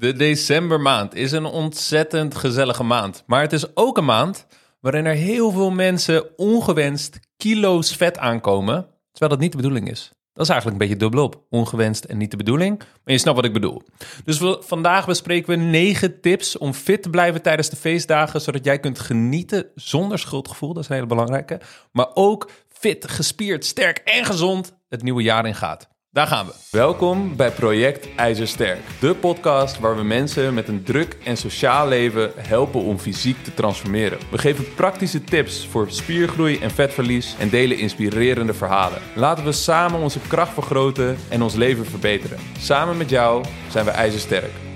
De decembermaand is een ontzettend gezellige maand. Maar het is ook een maand waarin er heel veel mensen ongewenst kilo's vet aankomen, terwijl dat niet de bedoeling is. Dat is eigenlijk een beetje dubbelop. Ongewenst en niet de bedoeling. Maar je snapt wat ik bedoel. Dus vandaag bespreken we negen tips om fit te blijven tijdens de feestdagen. Zodat jij kunt genieten zonder schuldgevoel. Dat is een hele belangrijke. Maar ook fit, gespierd, sterk en gezond het nieuwe jaar in gaat. Daar gaan we. Welkom bij Project IJzersterk. De podcast waar we mensen met een druk en sociaal leven helpen om fysiek te transformeren. We geven praktische tips voor spiergroei en vetverlies en delen inspirerende verhalen. Laten we samen onze kracht vergroten en ons leven verbeteren. Samen met jou zijn we IJzersterk.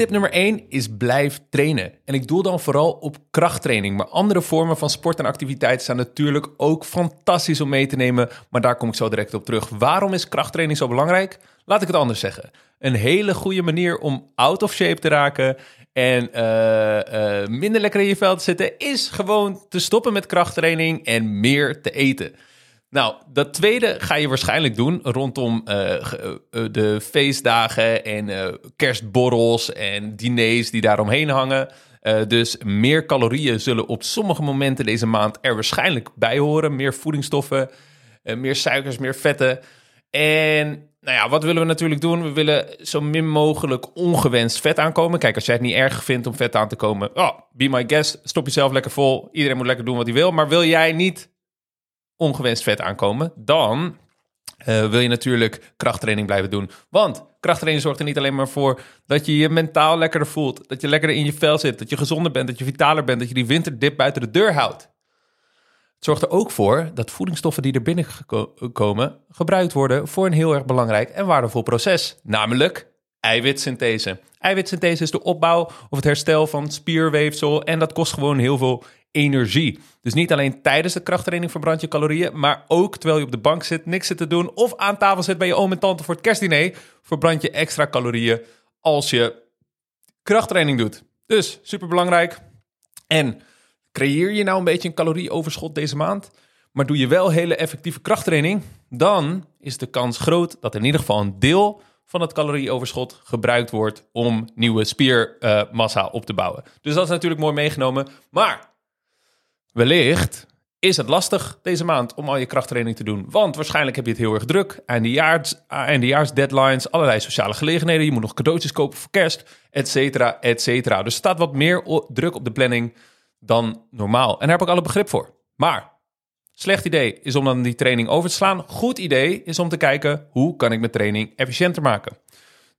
Tip nummer 1 is blijf trainen. En ik doel dan vooral op krachttraining. Maar andere vormen van sport en activiteit zijn natuurlijk ook fantastisch om mee te nemen. Maar daar kom ik zo direct op terug. Waarom is krachttraining zo belangrijk? Laat ik het anders zeggen. Een hele goede manier om out of shape te raken en uh, uh, minder lekker in je vel te zitten, is gewoon te stoppen met krachttraining en meer te eten. Nou, dat tweede ga je waarschijnlijk doen rondom uh, de feestdagen en kerstborrels en diners die daaromheen hangen. dus meer calorieën zullen op sommige momenten deze maand er waarschijnlijk bij horen. Meer voedingsstoffen, meer suikers, meer vetten. En nou ja, wat willen we natuurlijk doen? We willen zo min mogelijk ongewenst vet aankomen. Kijk, als jij het niet erg vindt om vet aan te komen, oh, be my guest, stop jezelf lekker vol. Iedereen moet lekker doen wat hij wil. Maar wil jij niet ongewenst vet aankomen, dan uh, wil je natuurlijk krachttraining blijven doen. Want krachttraining zorgt er niet alleen maar voor dat je je mentaal lekkerder voelt, dat je lekkerder in je vel zit, dat je gezonder bent, dat je vitaler bent, dat je die winterdip buiten de deur houdt. Het zorgt er ook voor dat voedingsstoffen die er binnen komen gebruikt worden voor een heel erg belangrijk en waardevol proces, namelijk eiwitsynthese. Eiwitsynthese is de opbouw of het herstel van spierweefsel en dat kost gewoon heel veel energie. Dus niet alleen tijdens de krachttraining verbrand je calorieën, maar ook terwijl je op de bank zit, niks zit te doen of aan tafel zit bij je oom en tante voor het kerstdiner, verbrand je extra calorieën als je krachttraining doet. Dus super belangrijk. En creëer je nou een beetje een calorieoverschot deze maand, maar doe je wel hele effectieve krachttraining, dan is de kans groot dat in ieder geval een deel van het calorieoverschot gebruikt wordt om nieuwe spiermassa op te bouwen. Dus dat is natuurlijk mooi meegenomen. Maar Wellicht is het lastig deze maand om al je krachttraining te doen. Want waarschijnlijk heb je het heel erg druk. Eindejaars, eindejaars deadlines, allerlei sociale gelegenheden. Je moet nog cadeautjes kopen voor kerst, et cetera, et cetera. Dus er staat wat meer druk op de planning dan normaal. En daar heb ik alle begrip voor. Maar slecht idee is om dan die training over te slaan. Goed idee is om te kijken hoe kan ik mijn training efficiënter maken.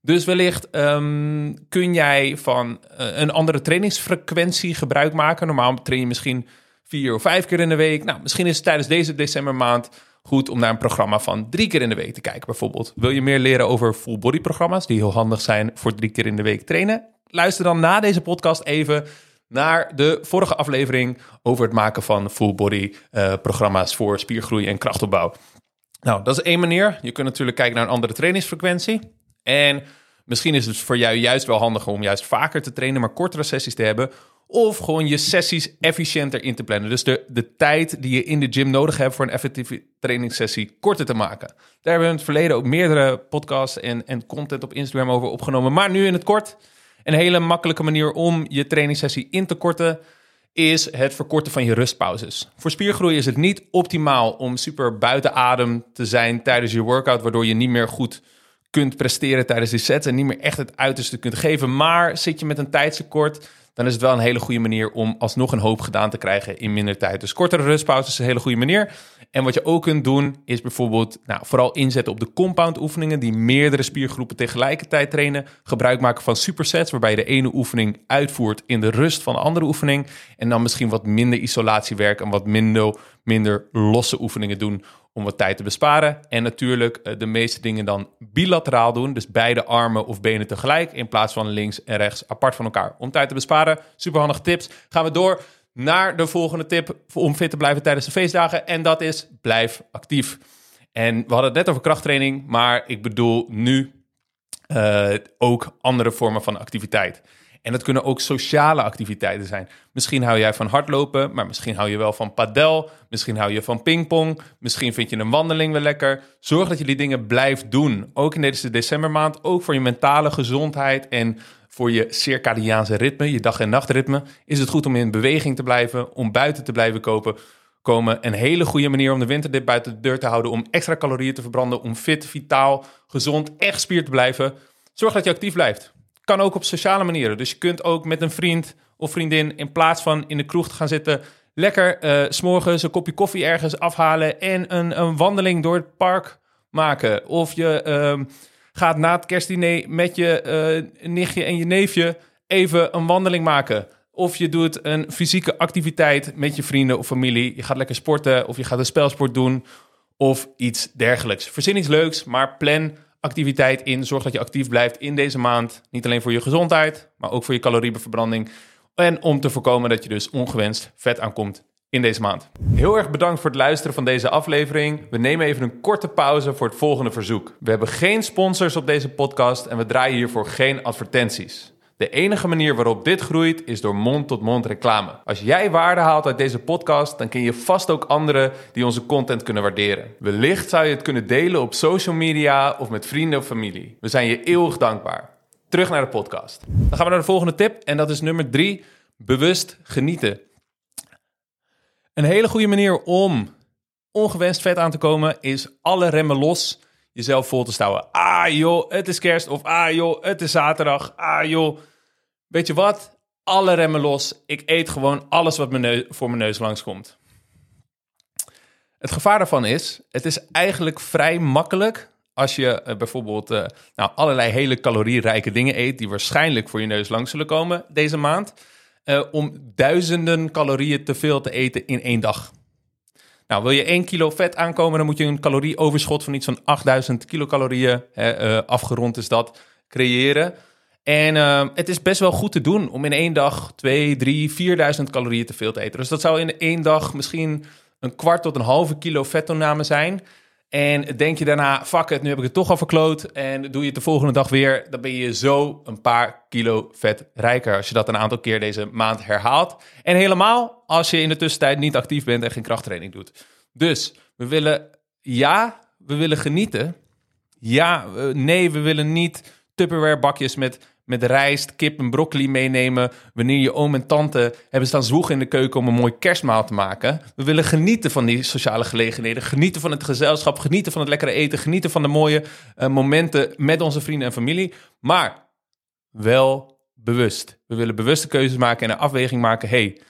Dus wellicht um, kun jij van uh, een andere trainingsfrequentie gebruik maken. Normaal train je misschien vier of vijf keer in de week. Nou, misschien is het tijdens deze decembermaand goed om naar een programma van drie keer in de week te kijken, bijvoorbeeld. Wil je meer leren over full body programma's die heel handig zijn voor drie keer in de week trainen? Luister dan na deze podcast even naar de vorige aflevering over het maken van full body uh, programma's voor spiergroei en krachtopbouw. Nou, dat is één manier. Je kunt natuurlijk kijken naar een andere trainingsfrequentie. En misschien is het voor jou juist wel handiger om juist vaker te trainen, maar kortere sessies te hebben of gewoon je sessies efficiënter in te plannen. Dus de, de tijd die je in de gym nodig hebt voor een effectieve trainingssessie korter te maken. Daar hebben we in het verleden ook meerdere podcasts en, en content op Instagram over opgenomen. Maar nu in het kort, een hele makkelijke manier om je trainingssessie in te korten is het verkorten van je rustpauzes. Voor spiergroei is het niet optimaal om super buiten adem te zijn tijdens je workout, waardoor je niet meer goed kunt presteren tijdens die sets en niet meer echt het uiterste kunt geven. Maar zit je met een tijdstekort, dan is het wel een hele goede manier om alsnog een hoop gedaan te krijgen in minder tijd. Dus kortere rustpauzes is een hele goede manier. En wat je ook kunt doen, is bijvoorbeeld nou, vooral inzetten op de compound oefeningen, die meerdere spiergroepen tegelijkertijd trainen. Gebruik maken van supersets, waarbij je de ene oefening uitvoert in de rust van de andere oefening. En dan misschien wat minder isolatiewerk en wat minder, minder losse oefeningen doen om wat tijd te besparen. En natuurlijk uh, de meeste dingen dan bilateraal doen. Dus beide armen of benen tegelijk in plaats van links en rechts apart van elkaar. Om tijd te besparen. Superhandige tips. Gaan we door naar de volgende tip om fit te blijven tijdens de feestdagen. En dat is blijf actief. En we hadden het net over krachttraining, maar ik bedoel nu uh, ook andere vormen van activiteit. En dat kunnen ook sociale activiteiten zijn. Misschien hou jij van hardlopen, maar misschien hou je wel van padel. Misschien hou je van pingpong. Misschien vind je een wandeling wel lekker. Zorg dat je die dingen blijft doen. Ook in deze decembermaand. Ook voor je mentale gezondheid en voor je circadiaanse ritme, je dag- en nachtritme, is het goed om in beweging te blijven, om buiten te blijven kopen. Komen een hele goede manier om de winterdip buiten de deur te houden, om extra calorieën te verbranden, om fit, vitaal, gezond, echt spier te blijven. Zorg dat je actief blijft. Kan ook op sociale manieren. Dus je kunt ook met een vriend of vriendin, in plaats van in de kroeg te gaan zitten, lekker uh, s'morgens een kopje koffie ergens afhalen en een, een wandeling door het park maken. Of je uh, gaat na het kerstdiner met je uh, nichtje en je neefje even een wandeling maken. Of je doet een fysieke activiteit met je vrienden of familie. Je gaat lekker sporten of je gaat een spelsport doen of iets dergelijks. Verzin iets leuks, maar plan activiteit in. Zorg dat je actief blijft in deze maand. Niet alleen voor je gezondheid, maar ook voor je calorieverbranding. En om te voorkomen dat je dus ongewenst vet aankomt in deze maand. Heel erg bedankt voor het luisteren van deze aflevering. We nemen even een korte pauze voor het volgende verzoek. We hebben geen sponsors op deze podcast en we draaien hiervoor geen advertenties. De enige manier waarop dit groeit is door mond-tot-mond reclame. Als jij waarde haalt uit deze podcast, dan ken je vast ook anderen die onze content kunnen waarderen. Wellicht zou je het kunnen delen op social media of met vrienden of familie. We zijn je eeuwig dankbaar. Terug naar de podcast. Dan gaan we naar de volgende tip en dat is nummer drie: bewust genieten. Een hele goede manier om ongewenst vet aan te komen is alle remmen los jezelf vol te stouwen. Ah joh, het is kerst of ah joh, het is zaterdag. Ah joh, weet je wat? Alle remmen los. Ik eet gewoon alles wat mijn voor mijn neus langskomt. Het gevaar daarvan is, het is eigenlijk vrij makkelijk als je uh, bijvoorbeeld uh, nou, allerlei hele calorierijke dingen eet die waarschijnlijk voor je neus langs zullen komen deze maand, uh, om duizenden calorieën te veel te eten in één dag. Nou, wil je 1 kilo vet aankomen, dan moet je een calorieoverschot van iets van 8000 kilocalorieën, afgerond is dat, creëren. En uh, het is best wel goed te doen om in één dag 2, 3, 4000 calorieën te veel te eten. Dus dat zou in één dag misschien een kwart tot een halve kilo vettoename zijn. En denk je daarna, fuck het, nu heb ik het toch al verkloot. En doe je het de volgende dag weer, dan ben je zo een paar kilo vet rijker. Als je dat een aantal keer deze maand herhaalt. En helemaal als je in de tussentijd niet actief bent en geen krachttraining doet. Dus we willen, ja, we willen genieten. Ja, nee, we willen niet Tupperware bakjes met met rijst, kip en broccoli meenemen. Wanneer je oom en tante hebben staan zwoegen in de keuken om een mooi kerstmaal te maken. We willen genieten van die sociale gelegenheden. Genieten van het gezelschap. Genieten van het lekkere eten. Genieten van de mooie uh, momenten met onze vrienden en familie. Maar wel bewust. We willen bewuste keuzes maken en een afweging maken. hey,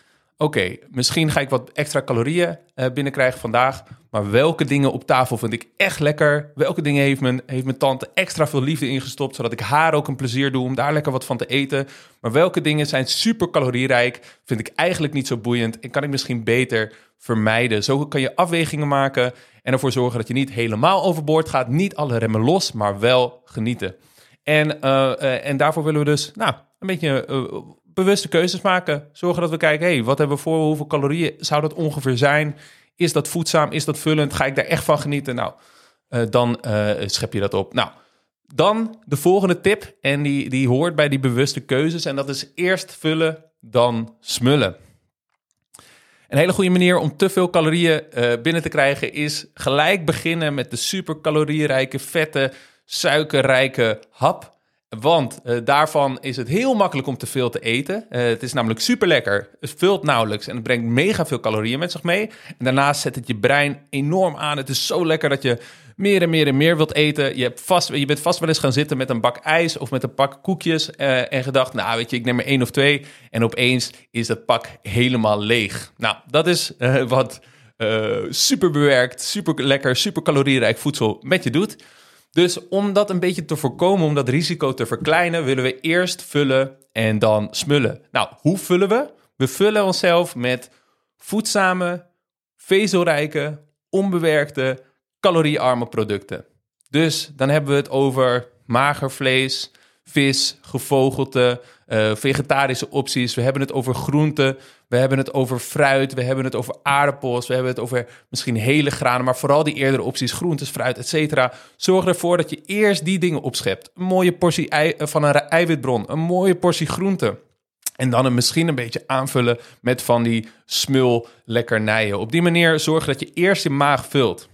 oké, misschien ga ik wat extra calorieën uh, binnenkrijgen vandaag. Maar welke dingen op tafel vind ik echt lekker? Welke dingen heeft mijn, heeft mijn tante extra veel liefde ingestopt, zodat ik haar ook een plezier doe om daar lekker wat van te eten? Maar welke dingen zijn super calorierijk, vind ik eigenlijk niet zo boeiend en kan ik misschien beter vermijden? Zo kan je afwegingen maken en ervoor zorgen dat je niet helemaal overboord gaat, niet alle remmen los, maar wel genieten. En, uh, uh, en daarvoor willen we dus nou, een beetje bewuste keuzes maken. Zorgen dat we kijken, hey, wat hebben we voor, hoeveel calorieën zou dat ongeveer zijn? Is dat voedzaam? Is dat vullend? Ga ik daar echt van genieten? Nou, uh, dan uh, schep je dat op. Nou, dan de volgende tip. En die, die hoort bij die bewuste keuzes. En dat is eerst vullen, dan smullen. Een hele goede manier om te veel calorieën uh, binnen te krijgen is gelijk beginnen met de super calorierijke, vette, suikerrijke hap. Want uh, daarvan is het heel makkelijk om te veel te eten. Uh, het is namelijk super lekker. Het vult nauwelijks en het brengt mega veel calorieën met zich mee. En daarnaast zet het je brein enorm aan. Het is zo lekker dat je meer en meer en meer wilt eten. Je, hebt vast, je bent vast wel eens gaan zitten met een bak ijs of met een pak koekjes. Uh, en gedacht, nou weet je, ik neem er één of twee. En opeens is dat pak helemaal leeg. Nou, dat is wat super bewerkt, super lekker, super calorierijk voedsel met je doet. Dus om dat een beetje te voorkomen, om dat risico te verkleinen, willen we eerst vullen en dan smullen. Nou, hoe vullen we? We vullen onszelf met voedzame, vezelrijke, onbewerkte, caloriearme producten. Dus dan hebben we het over mager vlees, vis, gevogelte, uh, vegetarische opties. We hebben het over groenten, we hebben het over fruit, we hebben het over aardappels, we hebben het over misschien hele granen, maar vooral die eerdere opties, groentes, fruit, et cetera. Zorg ervoor dat je eerst die dingen opschept. Een mooie portie ei, eh, van een eiwitbron, een mooie portie groente. En dan hem misschien een beetje aanvullen met van die smul lekkernijen. Op die manier zorg dat je eerst je maag vult.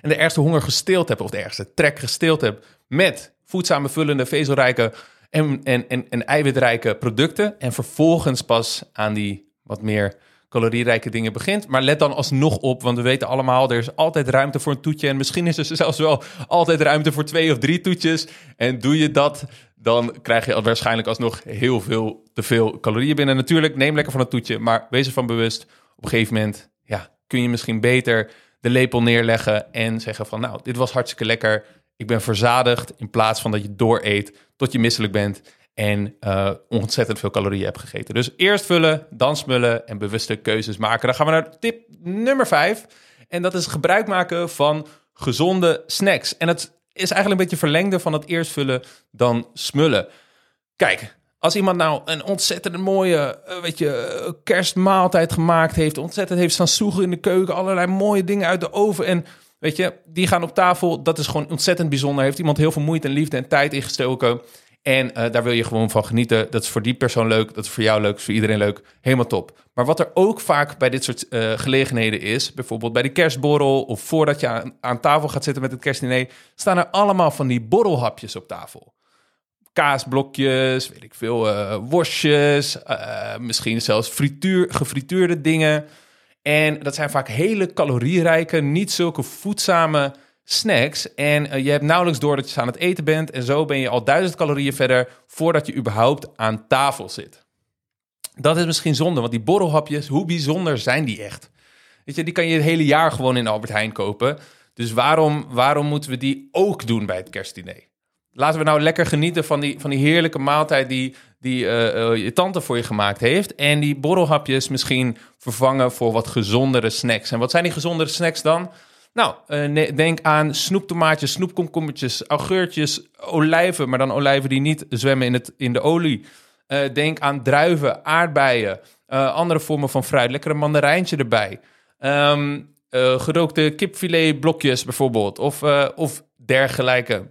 En de ergste honger gesteeld hebt, of de ergste trek gesteeld hebt met voedzame, vullende, vezelrijke en, en, en, eiwitrijke producten. En vervolgens pas aan die wat meer calorierijke dingen begint. Maar let dan alsnog op, want we weten allemaal, er is altijd ruimte voor een toetje. En misschien is er zelfs wel altijd ruimte voor twee of drie toetjes. En doe je dat, dan krijg je waarschijnlijk alsnog heel veel te veel calorieën binnen. Natuurlijk, neem lekker van een toetje, maar wees ervan bewust. Op een gegeven moment ja, kun je misschien beter de lepel neerleggen en zeggen van... nou, dit was hartstikke lekker, ik ben verzadigd... in plaats van dat je dooreet tot je misselijk bent en uh, ontzettend veel calorieën hebt gegeten. Dus eerst vullen, dan smullen en bewuste keuzes maken. Dan gaan we naar tip nummer 5. En dat is gebruik maken van gezonde snacks. En het is eigenlijk een beetje verlengde van het eerst vullen, dan smullen. Kijk, als iemand nou een ontzettend mooie uh, weet je, kerstmaaltijd gemaakt heeft, ontzettend heeft staan zoegen in de keuken, allerlei mooie dingen uit de oven en weet je, die gaan op tafel. Dat is gewoon ontzettend bijzonder. Heeft iemand heel veel moeite en liefde en tijd ingestoken. En uh, daar wil je gewoon van genieten. Dat is voor die persoon leuk, dat is voor jou leuk, voor iedereen leuk. Helemaal top. Maar wat er ook vaak bij dit soort uh, gelegenheden is, bijvoorbeeld bij de kerstborrel of voordat je aan, aan, tafel gaat zitten met het kerstdiner, staan er allemaal van die borrelhapjes op tafel. Kaasblokjes, weet ik veel, uh, worstjes, misschien zelfs frituur, gefrituurde dingen. En dat zijn vaak hele calorierijke, niet zulke voedzame snacks. En uh, je hebt nauwelijks door dat je aan het eten bent. En zo ben je al duizend calorieën verder voordat je überhaupt aan tafel zit. Dat is misschien zonde, want die borrelhapjes, hoe bijzonder zijn die echt? Weet je, die kan je het hele jaar gewoon in Albert Heijn kopen. Dus waarom, waarom moeten we die ook doen bij het kerstdiner? Laten we nou lekker genieten van die, van die heerlijke maaltijd die, die uh, uh, je tante voor je gemaakt heeft. En die borrelhapjes misschien vervangen voor wat gezondere snacks. En wat zijn die gezondere snacks dan? Nou, uh, denk aan snoeptomaatjes, snoepkomkommertjes, augurtjes, olijven, maar dan olijven die niet zwemmen in, het, in de olie. Denk aan druiven, aardbeien, andere vormen van fruit, lekker een mandarijntje erbij. Um, gerookte kipfiletblokjes bijvoorbeeld, of, of dergelijke.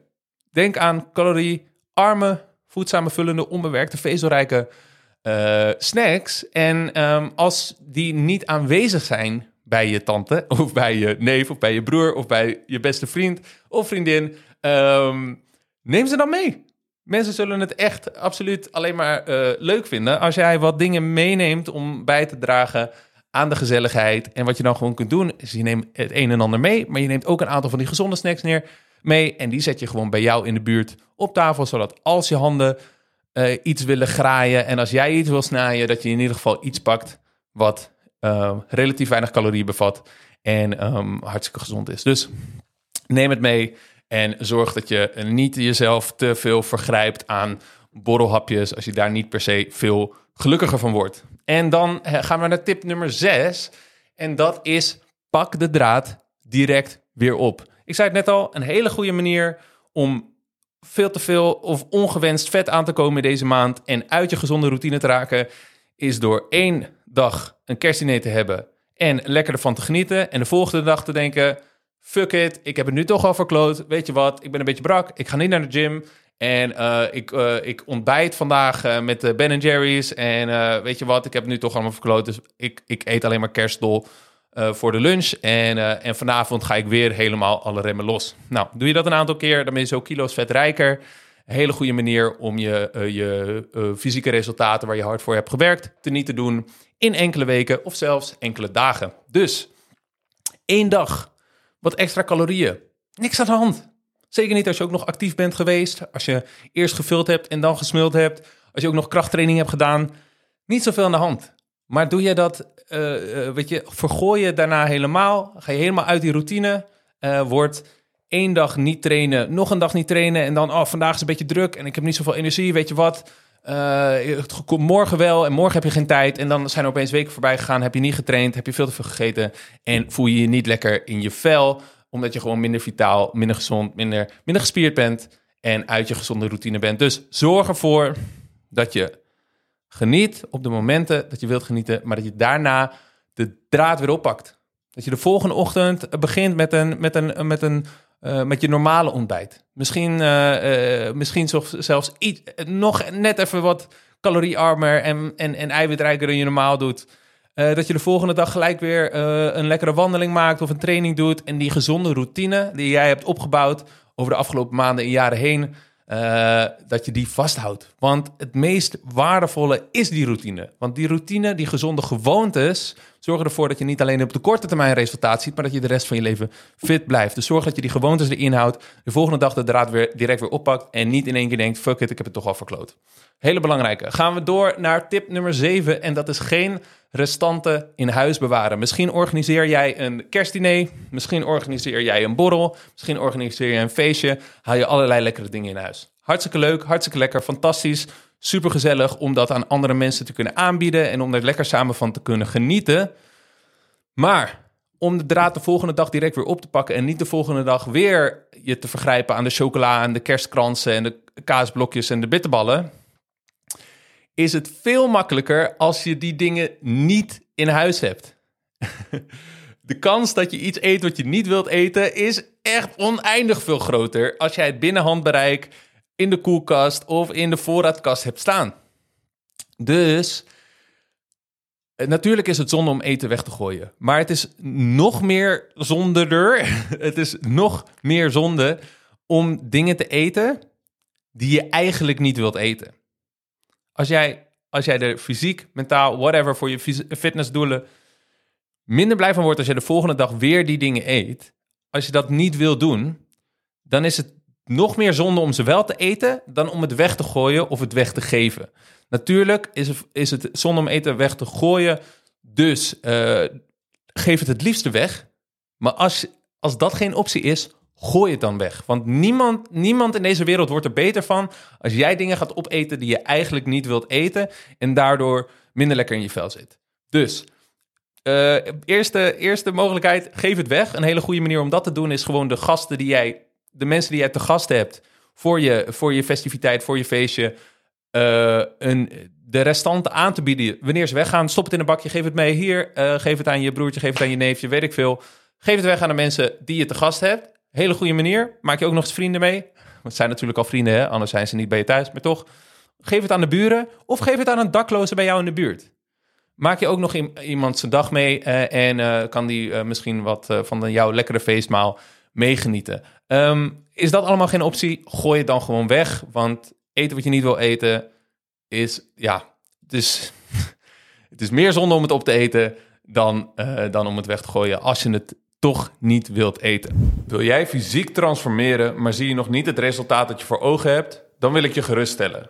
Denk aan caloriearme, voedzame, vullende, onbewerkte, vezelrijke snacks. En um, als die niet aanwezig zijn bij je tante of bij je neef of bij je broer of bij je beste vriend of vriendin. Um, neem ze dan mee. Mensen zullen het echt absoluut alleen maar uh, leuk vinden als jij wat dingen meeneemt om bij te dragen aan de gezelligheid. En wat je dan gewoon kunt doen, is je neemt het een en ander mee, maar je neemt ook een aantal van die gezonde snacks neer mee. En die zet je gewoon bij jou in de buurt op tafel, zodat als je handen uh, iets willen graaien en als jij iets wil snijden, dat je in ieder geval iets pakt wat uh, relatief weinig calorieën bevat en um, hartstikke gezond is. Dus neem het mee en zorg dat je niet jezelf te veel vergrijpt aan borrelhapjes als je daar niet per se veel gelukkiger van wordt. En dan eh, gaan we naar tip nummer 6 en dat is pak de draad direct weer op. Ik zei het net al, een hele goede manier om veel te veel of ongewenst vet aan te komen deze maand en uit je gezonde routine te raken, is door één dag een kerstdiner te hebben en lekker ervan te genieten. En de volgende dag te denken, fuck it, ik heb het nu toch al verkloot. Weet je wat, ik ben een beetje brak, ik ga niet naar de gym. En uh, ik, uh, ik ontbijt vandaag uh, met Ben Jerry's. En weet je wat, ik heb het nu toch allemaal verkloot. Dus ik, ik eet alleen maar kerstdol voor de lunch. En, en vanavond ga ik weer helemaal alle remmen los. Nou, doe je dat een aantal keer, dan ben je zo kilo's vet rijker hele goede manier om je, uh, je fysieke resultaten waar je hard voor hebt gewerkt te niet te doen in enkele weken of zelfs enkele dagen. Dus één dag, wat extra calorieën, niks aan de hand. Zeker niet als je ook nog actief bent geweest, als je eerst gevuld hebt en dan gesmuld hebt, als je ook nog krachttraining hebt gedaan, niet zoveel aan de hand. Maar doe je dat, uh, weet je, vergooi je daarna helemaal, ga je helemaal uit die routine, wordt één dag niet trainen, nog een dag niet trainen en dan, oh, vandaag is een beetje druk en ik heb niet zoveel energie, weet je wat? Uh, het komt morgen wel en morgen heb je geen tijd. En dan zijn opeens weken voorbij gegaan. Heb je niet getraind, heb je veel te veel gegeten. En voel je je niet lekker in je vel. Omdat je gewoon minder vitaal, minder gezond, minder, minder gespierd bent. en uit je gezonde routine bent. Dus zorg ervoor dat je geniet op de momenten dat je wilt genieten, maar dat je daarna de draad weer oppakt. Dat je de volgende ochtend begint met, een, met, een, met, een, uh, met je normale ontbijt. Misschien, uh, uh, misschien zelfs iets, nog net even wat caloriearmer en, en, en eiwitrijker dan je normaal doet. dat je de volgende dag gelijk weer een lekkere wandeling maakt of een training doet. En die gezonde routine die jij hebt opgebouwd over de afgelopen maanden en jaren heen, uh, dat je die vasthoudt. Want het meest waardevolle is die routine. Want die routine, die gezonde gewoontes, zorgen ervoor dat je niet alleen op de korte termijn resultaat ziet, maar dat je de rest van je leven fit blijft. Dus zorg dat je die gewoontes erin houdt, de volgende dag de draad weer direct weer oppakt en niet in één keer denkt, fuck it, ik heb het toch al verkloot. Hele belangrijke. Gaan we door naar tip nummer 7 en dat is geen restanten in huis bewaren. Misschien organiseer jij een kerstdiner, misschien organiseer jij een borrel, misschien organiseer je een feestje, haal je allerlei lekkere dingen in huis. Hartstikke leuk, hartstikke lekker, fantastisch, super gezellig om dat aan andere mensen te kunnen aanbieden en om er lekker samen van te kunnen genieten. Maar om de draad de volgende dag direct weer op te pakken en niet de volgende dag weer je te vergrijpen aan de chocola en de kerstkransen en de kaasblokjes en de bitterballen, is het veel makkelijker als je die dingen niet in huis hebt. De kans dat je iets eet wat je niet wilt eten is echt oneindig veel groter als jij het binnen handbereik in de koelkast of in de voorraadkast hebt staan. Dus natuurlijk is het zonde om eten weg te gooien, maar het is nog meer zonderder. Het is nog meer zonde om dingen te eten die je eigenlijk niet wilt eten. Als jij, als jij er fysiek, mentaal, whatever, voor je fitnessdoelen minder blij van wordt als je de volgende dag weer die dingen eet. Als je dat niet wil doen, dan is het nog meer zonde om ze wel te eten dan om het weg te gooien of het weg te geven. Natuurlijk is het, is het zonde om eten weg te gooien, dus uh, geef het het liefste weg. Maar als, als dat geen optie is, gooi het dan weg. Want niemand, niemand in deze wereld wordt er beter van als jij dingen gaat opeten die je eigenlijk niet wilt eten en daardoor minder lekker in je vel zit. Dus uh, eerste, eerste mogelijkheid, geef het weg. Een hele goede manier om dat te doen is gewoon de gasten die jij, de mensen die jij te gast hebt voor je, voor je festiviteit, voor je feestje, uh, een, de restanten aan te bieden. Wanneer ze weggaan, stop het in een bakje, geef het mee hier, uh, geef het aan je broertje, geef het aan je neefje, weet ik veel. Geef het weg aan de mensen die je te gast hebt. Hele goede manier. Maak je ook nog eens vrienden mee. Het zijn natuurlijk al vrienden, hè? anders zijn ze niet bij je thuis. Maar toch, geef het aan de buren of geef het aan een dakloze bij jou in de buurt. Maak je ook nog iemand zijn dag mee uh, en kan die misschien wat van jouw lekkere feestmaal meegenieten. Um, is dat allemaal geen optie? Gooi het dan gewoon weg. Want eten wat je niet wil eten is, ja, het is, het is meer zonde om het op te eten dan, dan om het weg te gooien als je het toch niet wilt eten. Wil jij fysiek transformeren, maar zie je nog niet het resultaat dat je voor ogen hebt? Dan wil ik je geruststellen.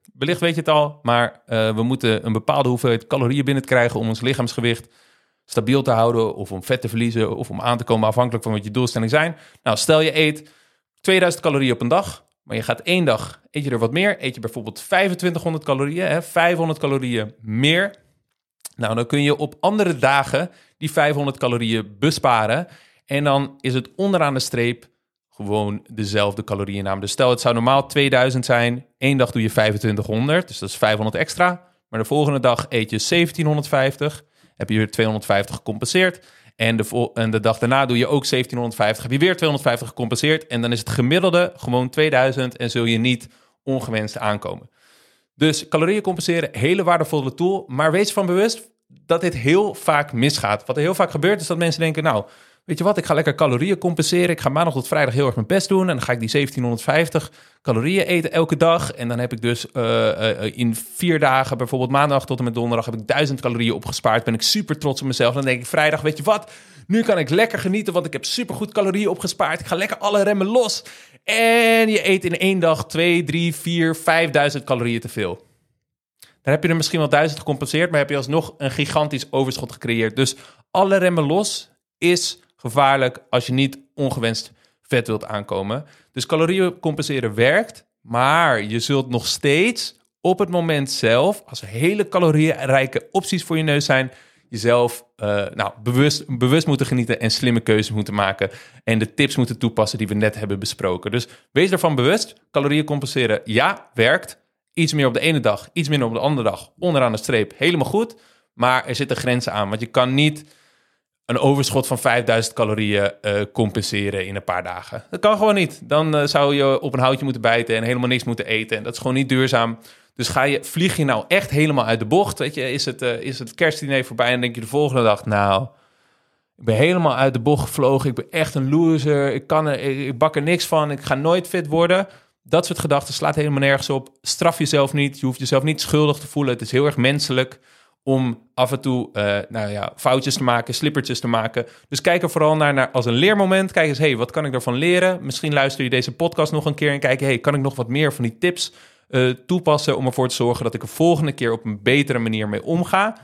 Wellicht weet je het al, maar uh, we moeten een bepaalde hoeveelheid calorieën binnenkrijgen om ons lichaamsgewicht stabiel te houden of om vet te verliezen of om aan te komen afhankelijk van wat je doelstelling zijn. Nou, stel je eet 2000 calorieën op een dag, maar je gaat één dag, eet je er wat meer, eet je bijvoorbeeld 2500 calorieën, hè, 500 calorieën meer. Nou, dan kun je op andere dagen die 500 calorieën besparen en dan is het onderaan de streep gewoon dezelfde calorieën Dus stel, het zou normaal 2000 zijn. Eén dag doe je 2500, dus dat is 500 extra. Maar de volgende dag eet je 1750. Heb je weer 250 gecompenseerd. En de, en de dag daarna doe je ook 1750. Heb je weer 250 gecompenseerd. En dan is het gemiddelde gewoon 2000 en zul je niet ongewenst aankomen. Dus calorieën compenseren, hele waardevolle tool. Maar wees van bewust dat dit heel vaak misgaat. Wat er heel vaak gebeurt is dat mensen denken, nou, weet je wat, ik ga lekker calorieën compenseren. Ik ga maandag tot vrijdag heel erg mijn best doen. En dan ga ik die 1750 calorieën eten elke dag. En dan heb ik dus uh, in vier dagen, bijvoorbeeld maandag tot en met donderdag, heb ik 1000 calorieën opgespaard. Ben ik super trots op mezelf. Dan denk ik vrijdag, weet je wat, nu kan ik lekker genieten, want ik heb super goed calorieën opgespaard. Ik ga lekker alle remmen los. En je eet in één dag 2, 3, 4, 5000 calorieën te veel. Dan heb je er misschien wel 1000 gecompenseerd, maar heb je alsnog een gigantisch overschot gecreëerd. Dus alle remmen los is gevaarlijk als je niet ongewenst vet wilt aankomen. Dus calorieën compenseren werkt, maar je zult nog steeds op het moment zelf, als er hele calorierijke opties voor je neus zijn, jezelf uh, nou, bewust, bewust moeten genieten en slimme keuzes moeten maken. En de tips moeten toepassen die we net hebben besproken. Dus wees ervan bewust. Calorieën compenseren, ja, werkt. Iets meer op de ene dag, iets minder op de andere dag. Onderaan de streep, helemaal goed. Maar er zitten grenzen aan. Want je kan niet een overschot van 5000 calorieën uh, compenseren in een paar dagen. Dat kan gewoon niet. Dan uh, zou je op een houtje moeten bijten en helemaal niks moeten eten. En dat is gewoon niet duurzaam. Dus ga je, vlieg je nou echt helemaal uit de bocht? Weet je, is het, uh, is het kerstdiner voorbij en denk je de volgende dag, nou, ik ben helemaal uit de bocht gevlogen. Ik ben echt een loser. Ik, kan er, ik bak er niks van. Ik ga nooit fit worden. Dat soort gedachten slaat helemaal nergens op. Straf jezelf niet. Je hoeft jezelf niet schuldig te voelen. Het is heel erg menselijk om af en toe uh, nou ja, foutjes te maken, slippertjes te maken. Dus kijk er vooral naar, als een leermoment. Kijk eens, hey, wat kan ik daarvan leren? Misschien luister je deze podcast nog een keer en kijk, hey, kan ik nog wat meer van die tips uh, toepassen om ervoor te zorgen dat ik er volgende keer op een betere manier mee omga?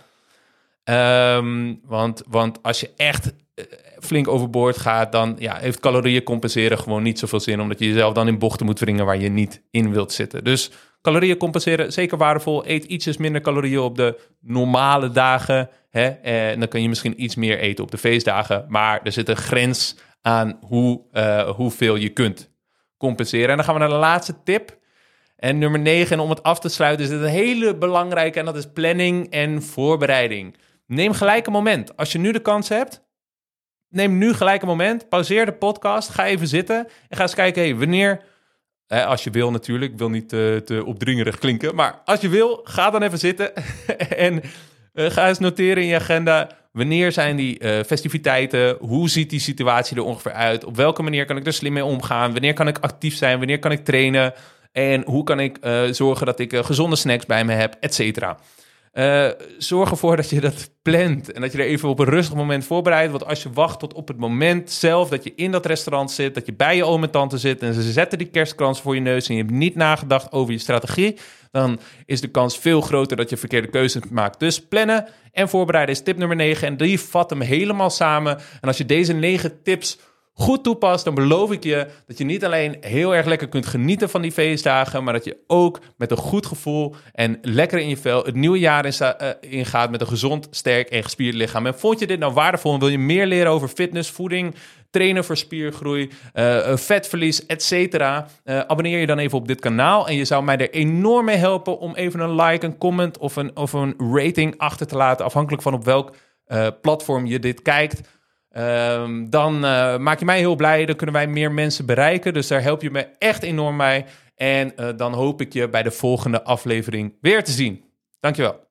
Um, want, want als je echt uh, flink overboord gaat, dan ja, heeft calorieën compenseren gewoon niet zoveel zin, omdat je jezelf dan in bochten moet wringen waar je niet in wilt zitten. Dus calorieën compenseren, zeker waardevol. Eet ietsjes minder calorieën op de normale dagen. Hè? En dan kun je misschien iets meer eten op de feestdagen. Maar er zit een grens aan hoe, uh, hoeveel je kunt compenseren. En dan gaan we naar de laatste tip. En nummer 9, en om het af te sluiten, is dit een hele belangrijke. En dat is planning en voorbereiding. Neem gelijk een moment. Als je nu de kans hebt, neem nu gelijk een moment. Pauzeer de podcast. Ga even zitten. En ga eens kijken, wanneer als je wil natuurlijk, ik wil niet te, te opdringerig klinken. Maar als je wil, ga dan even zitten en uh, ga eens noteren in je agenda. Wanneer zijn die uh, festiviteiten? Hoe ziet die situatie er ongeveer uit? Op welke manier kan ik er slim mee omgaan? Wanneer kan ik actief zijn? Wanneer kan ik trainen? En hoe kan ik zorgen dat ik gezonde snacks bij me heb, et cetera? Uh, zorg ervoor dat je dat plant en dat je er even op een rustig moment voorbereidt. Want als je wacht tot op het moment zelf dat je in dat restaurant zit, dat je bij je oom en tante zit en ze zetten die kerstkrans voor je neus en je hebt niet nagedacht over je strategie, dan is de kans veel groter dat je verkeerde keuzes maakt. Dus plannen en voorbereiden is tip nummer 9 en die vat hem helemaal samen. En als je deze 9 tips goed toepast, dan beloof ik je dat je niet alleen heel erg lekker kunt genieten van die feestdagen, maar dat je ook met een goed gevoel en lekker in je vel het nieuwe jaar ingaat uh, met een gezond, sterk en gespierd lichaam. En vond je dit nou waardevol en wil je meer leren over fitness, voeding, trainen voor spiergroei, uh, vetverlies, etc. Uh, abonneer je dan even op dit kanaal en je zou mij er enorm mee helpen om even een like, een comment of een, of een rating achter te laten, afhankelijk van op welk platform je dit kijkt. Um, dan uh, maak je mij heel blij. Dan kunnen wij meer mensen bereiken. Dus daar help je me echt enorm bij. En uh, dan hoop ik je bij de volgende aflevering weer te zien. Dankjewel.